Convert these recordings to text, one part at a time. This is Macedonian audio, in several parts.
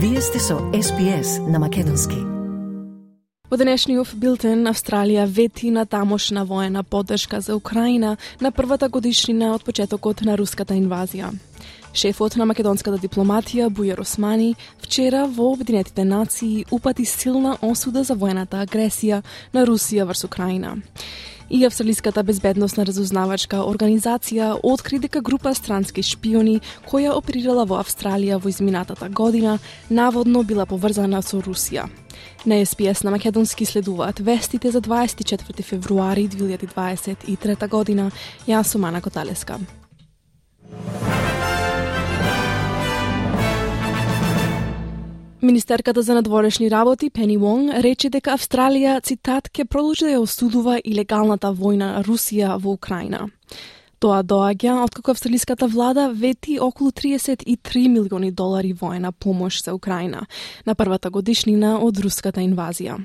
Вие сте со СПС на Македонски. Во денешниот билтен Австралија вети на тамошна воена поддршка за Украина на првата годишнина од почетокот на руската инвазија. Шефот на македонската дипломатија Бујар Османи вчера во Обединетите нации упати силна осуда за воената агресија на Русија врз Украина и Австралиската безбедносна разузнавачка организација откри дека група странски шпиони која оперирала во Австралија во изминатата година наводно била поврзана со Русија. На СПС на Македонски следуваат вестите за 24 февруари 2023 година. Јас сум Ана Коталеска. Министерката за надворешни работи Пени Вонг рече дека Австралија, цитат, ќе продолжи да ја осудува илегалната војна на Русија во Украина. Тоа доаѓа откако австралиската влада вети околу 33 милиони долари воена помош за Украина на првата годишнина од руската инвазија.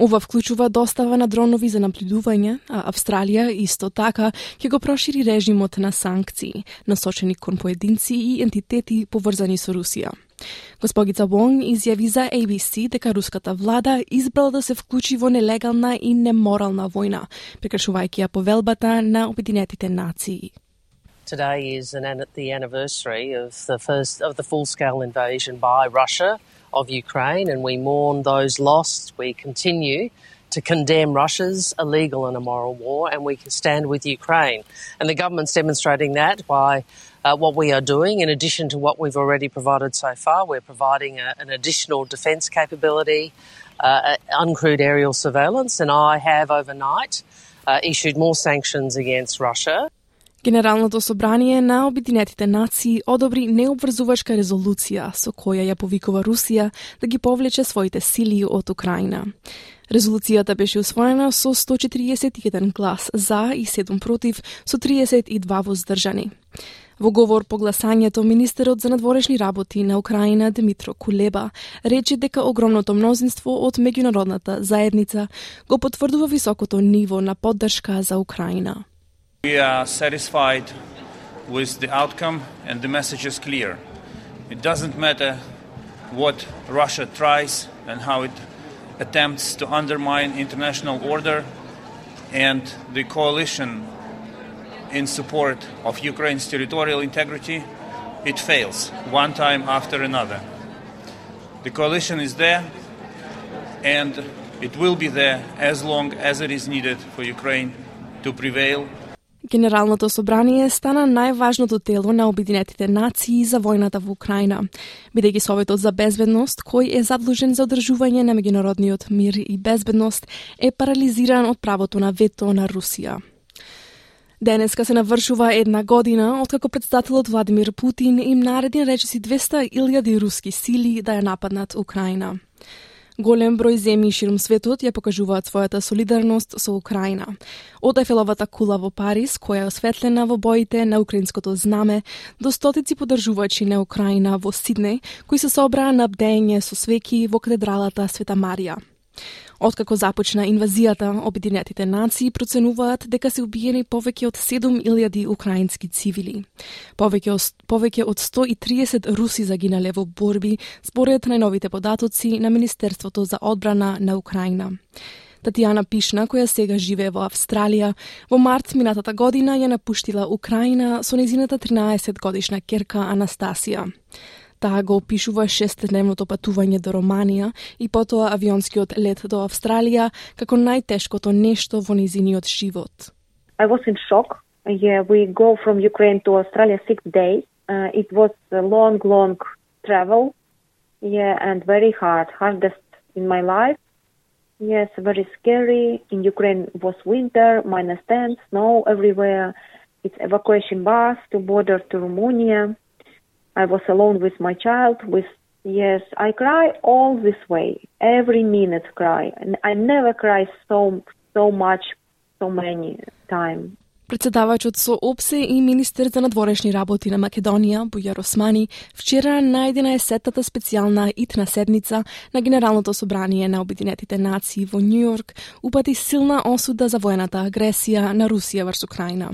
Ова вклучува достава на дронови за наблюдување, а Австралија исто така ќе го прошири режимот на санкции, насочени кон поединци и ентитети поврзани со Русија. Госпогица Вонг изјави за ABC дека руската влада избрала да се вклучи во нелегална и неморална војна, прекршувајќи ја повелбата на Обединетите нации. Today is an, the anniversary of the first of the full-scale invasion by Russia of Ukraine, and we mourn those lost. We continue to condemn Russia's illegal and immoral war, and we can stand with Ukraine. And the government's demonstrating that by uh, what we are doing, in addition to what we've already provided so far. We're providing a, an additional defence capability, uh, uncrewed aerial surveillance, and I have overnight uh, issued more sanctions against Russia. Генералното собрание на Обединетите нации одобри необврзувачка резолуција со која ја повикува Русија да ги повлече своите сили од Украина. Резолуцијата беше усвоена со 141 глас за и 7 против, со 32 воздржани. Во говор по гласањето, министерот за надворешни работи на Украина Дмитро Кулеба рече дека огромното мнозинство од меѓународната заедница го потврдува високото ниво на поддршка за Украина. We are satisfied with the outcome and the message is clear. It doesn't matter what Russia tries and how it attempts to undermine international order and the coalition in support of Ukraine's territorial integrity, it fails one time after another. The coalition is there and it will be there as long as it is needed for Ukraine to prevail Генералното собрание стана најважното тело на Обединетите нации за војната во Украина, бидејќи Советот за безбедност, кој е задлужен за одржување на меѓународниот мир и безбедност, е парализиран од правото на вето на Русија. Денеска се навршува една година откако председателот Владимир Путин им нареди речиси 200.000 руски сили да ја нападнат Украина. Голем број земји широм светот ја покажуваат својата солидарност со Украина. Од Ефеловата кула во Париз, која е осветлена во боите на украинското знаме, до стотици подржувачи на Украина во Сиднеј, кои се собраа на бдење со свеки во катедралата Света Марија. Откако започна инвазијата, Обединетите нации проценуваат дека се убиени повеќе од 7000 украински цивили. Повеќе од, повеќе од 130 руси загинале во борби, според најновите податоци на Министерството за одбрана на Украина. Татјана Пишна, која сега живее во Австралија, во март минатата година ја напуштила Украина со незината 13 годишна керка Анастасија. Таа го опишува шестдневното патување до Романија и потоа авионскиот лет до Австралија како најтешкото нешто во низиниот живот. I was in shock. Yeah, we go from Ukraine to Australia six days. Uh, it was a long, long travel. Yeah, and very hard, hardest in my life. Yes, very scary. In Ukraine was winter, minus 10, snow everywhere. It's evacuation bus to border to Romania. I was alone with my child, with yes, I cry all this way, every minute cry. And I never cry so so much, so many time. Председавачот со ОПСЕ и министер за надворешни работи на Македонија, Бујар Османи, вчера на 11-тата специјална итна седница на Генералното собрание на Обединетите нации во Њујорк упати силна осуда за воената агресија на Русија врз Украина.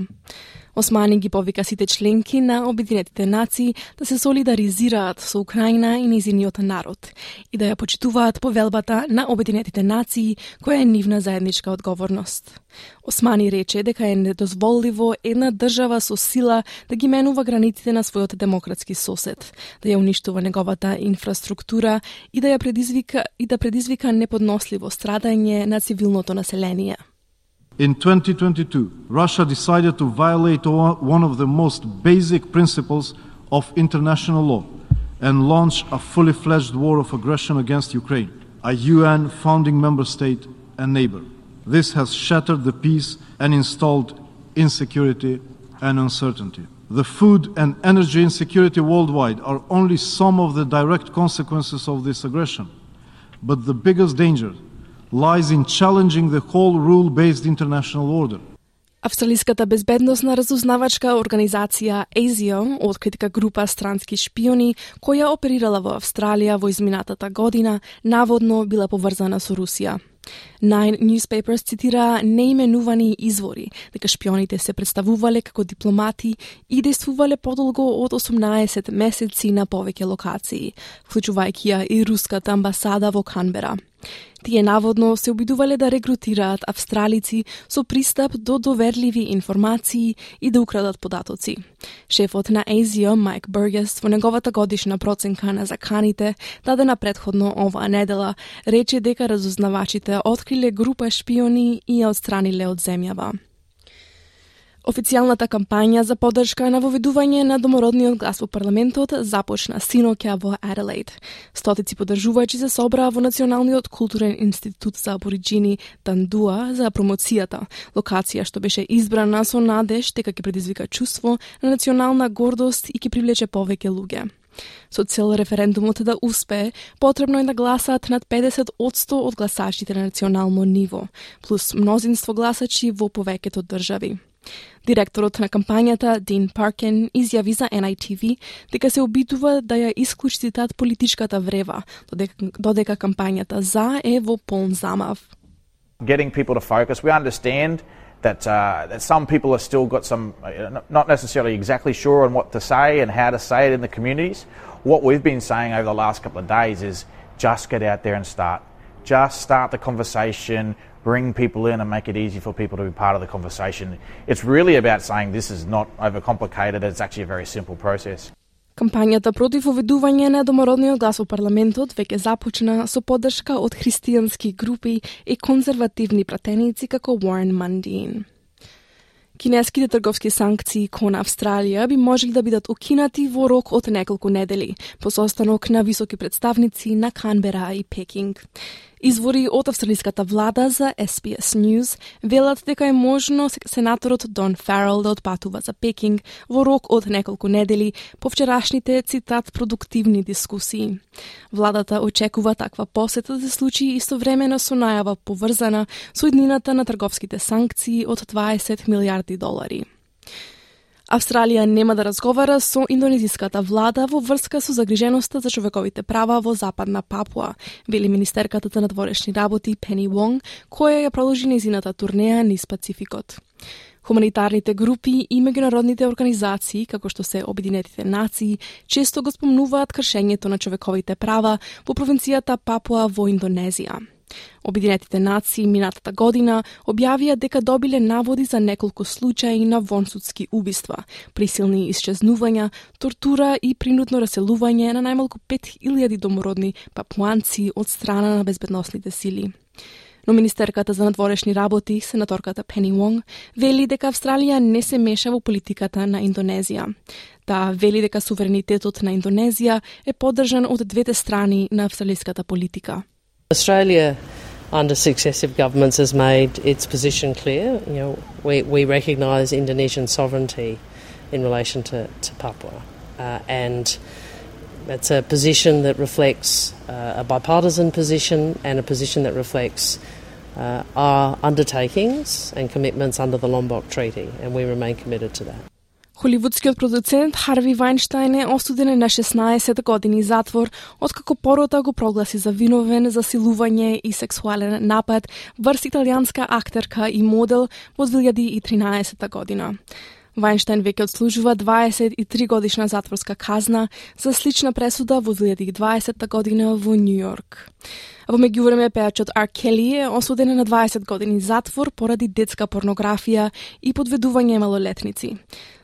Османи ги повика сите членки на Обединетите нации да се солидаризираат со Украина и низиниот народ и да ја почитуваат повелбата на Обединетите нации која е нивна заедничка одговорност. Османи рече дека е недозволиво една држава со сила да ги менува границите на својот демократски сосед, да ја уништува неговата инфраструктура и да ја предизвика и да предизвика неподносливо страдање на цивилното население. In 2022, Russia decided to violate one of the most basic principles of international law and launch a fully fledged war of aggression against Ukraine, a UN founding member state and neighbor. This has shattered the peace and installed insecurity and uncertainty. The food and energy insecurity worldwide are only some of the direct consequences of this aggression. But the biggest danger lies in challenging the whole rule based international order. Австралиската безбедносна разузнавачка организација ASIO откритка група странски шпиони која оперирала во Австралија во изминатата година, наводно била поврзана со Русија. Nine Newspapers цитира неименувани извори дека шпионите се представувале како дипломати и действувале подолго од 18 месеци на повеќе локации, вклучувајќи ја и руската амбасада во Канбера. Тие наводно се обидувале да регрутираат австралици со пристап до доверливи информации и да украдат податоци. Шефот на Азио, Майк Бергес, во неговата годишна проценка на заканите, дадена предходно оваа недела, рече дека разузнавачите откриле група шпиони и ја отстраниле од земјава. Официјалната кампања за поддршка на воведување на домородниот глас во парламентот започна синоќа во Аделаид. Стотици поддржувачи се собраа во Националниот културен институт за абориджини Тандуа за промоцијата, локација што беше избрана со надеж дека ќе предизвика чувство на национална гордост и ќе привлече повеќе луѓе. Со цел референдумот да успее, потребно е да гласаат над 50 од гласачите на национално ниво, плюс мнозинство гласачи во повеќето држави. Директорот на кампањата, Дин Паркен, изјави за NITV дека се обидува да ја исклучи цитат политичката врева, додека, додека кампањата за е во полн замав. Getting people to focus. We understand that uh, that some people have still got some uh, not necessarily exactly sure on what to say and how to say it in the communities. What we've been saying over the last couple of days is just get out there and start. Just start the conversation, bring people in and make it easy for people to be part of the conversation. It's really about saying this is not overcomplicated, it's actually a very simple process. Кампањата против уведување на домородниот глас во парламентот веќе започна со поддршка од христијански групи и конзервативни пратеници како Warren Mundine. Кинеските трговски санкции кон Австралија би можели да бидат укинати во рок од неколку недели, по состанок на високи представници на Канбера и Пекинг. Извори од австралиската влада за SBS News велат дека е можно сенаторот Дон Фаррел да отпатува за Пекинг во рок од неколку недели по вчерашните цитат продуктивни дискусии. Владата очекува таква посета да се случи истовремено со најава поврзана со иднината на трговските санкции од 20 милиарди долари. Австралија нема да разговара со индонезиската влада во врска со загриженоста за човековите права во Западна Папуа, вели министерката за надворешни работи Пени Вонг, која ја продолжи незината турнеја низ Пацификот. Хуманитарните групи и меѓународните организации, како што се Обединетите нации, често го спомнуваат кршењето на човековите права во провинцијата Папуа во Индонезија. Обединетите нации минатата година објавија дека добиле наводи за неколку случаи на вонсудски убиства, присилни исчезнувања, тортура и принудно раселување на најмалку 5000 домородни папуанци од страна на безбедносните сили. Но министерката за надворешни работи, сенаторката Пени Вонг, вели дека Австралија не се меша во политиката на Индонезија. Таа вели дека суверенитетот на Индонезија е поддржан од двете страни на австралиската политика. Australia, under successive governments, has made its position clear. You know, we, we recognise Indonesian sovereignty in relation to, to Papua, uh, and it's a position that reflects uh, a bipartisan position and a position that reflects uh, our undertakings and commitments under the Lombok Treaty, and we remain committed to that. Холивудскиот продуцент Харви Вајнштајн е осуден на 16 години затвор, откако порота го прогласи за виновен за силување и сексуален напад врз италијанска актерка и модел во 2013 година. Вајнштайн веќе отслужува 23 годишна затворска казна за слична пресуда во 2020 година во Нью Йорк. Во меѓувреме пејачот Ар Кели е осуден на 20 години затвор поради детска порнографија и подведување малолетници.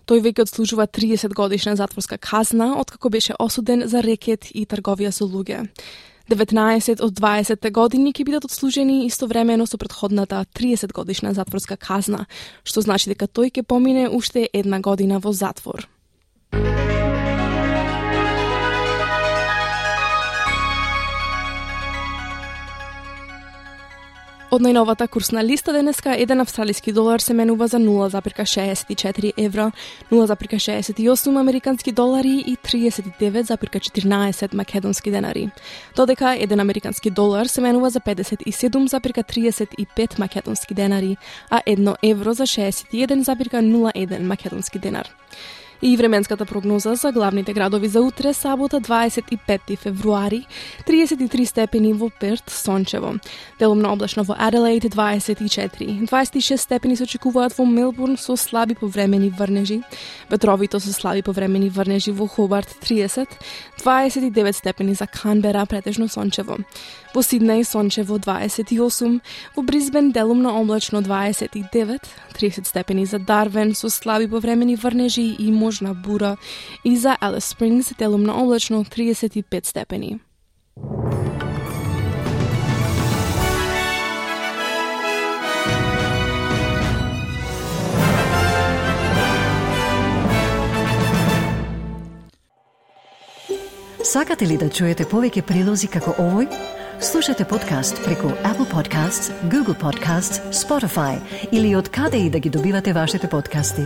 Тој веќе отслужува 30 годишна затворска казна, откако беше осуден за рекет и трговија со луѓе. 19 од 20 години ќе бидат отслужени истовремено со предходната 30 годишна затворска казна, што значи дека тој ќе помине уште една година во затвор. Од најновата курсна листа денеска, еден австралиски долар се менува за 0,64 евро, 0,68 американски долари и 39,14 македонски денари. Додека еден американски долар се менува за 57,35 македонски денари, а едно евро за 61,01 македонски денар и временската прогноза за главните градови за утре, сабота 25 февруари, 33 степени во Перт, сончево. Делумно облачно во Аделаид 24, 26 степени се очекуваат во Мелбурн со слаби повремени врнежи, ветровито со слаби повремени врнежи во Хобарт 30, 29 степени за Канбера, претежно сончево. Во Сиднеј сончево 28, во Бризбен делумно облачно 29, 30 степени за Дарвен со слаби повремени врнежи и можна бура и за Алис Спрингс делумно облачно 35 степени. Сакате ли да чуете повеќе прилози како овој? Слушате подкаст преку Apple Podcasts, Google Podcasts, Spotify или од каде и да ги добивате вашите подкасти.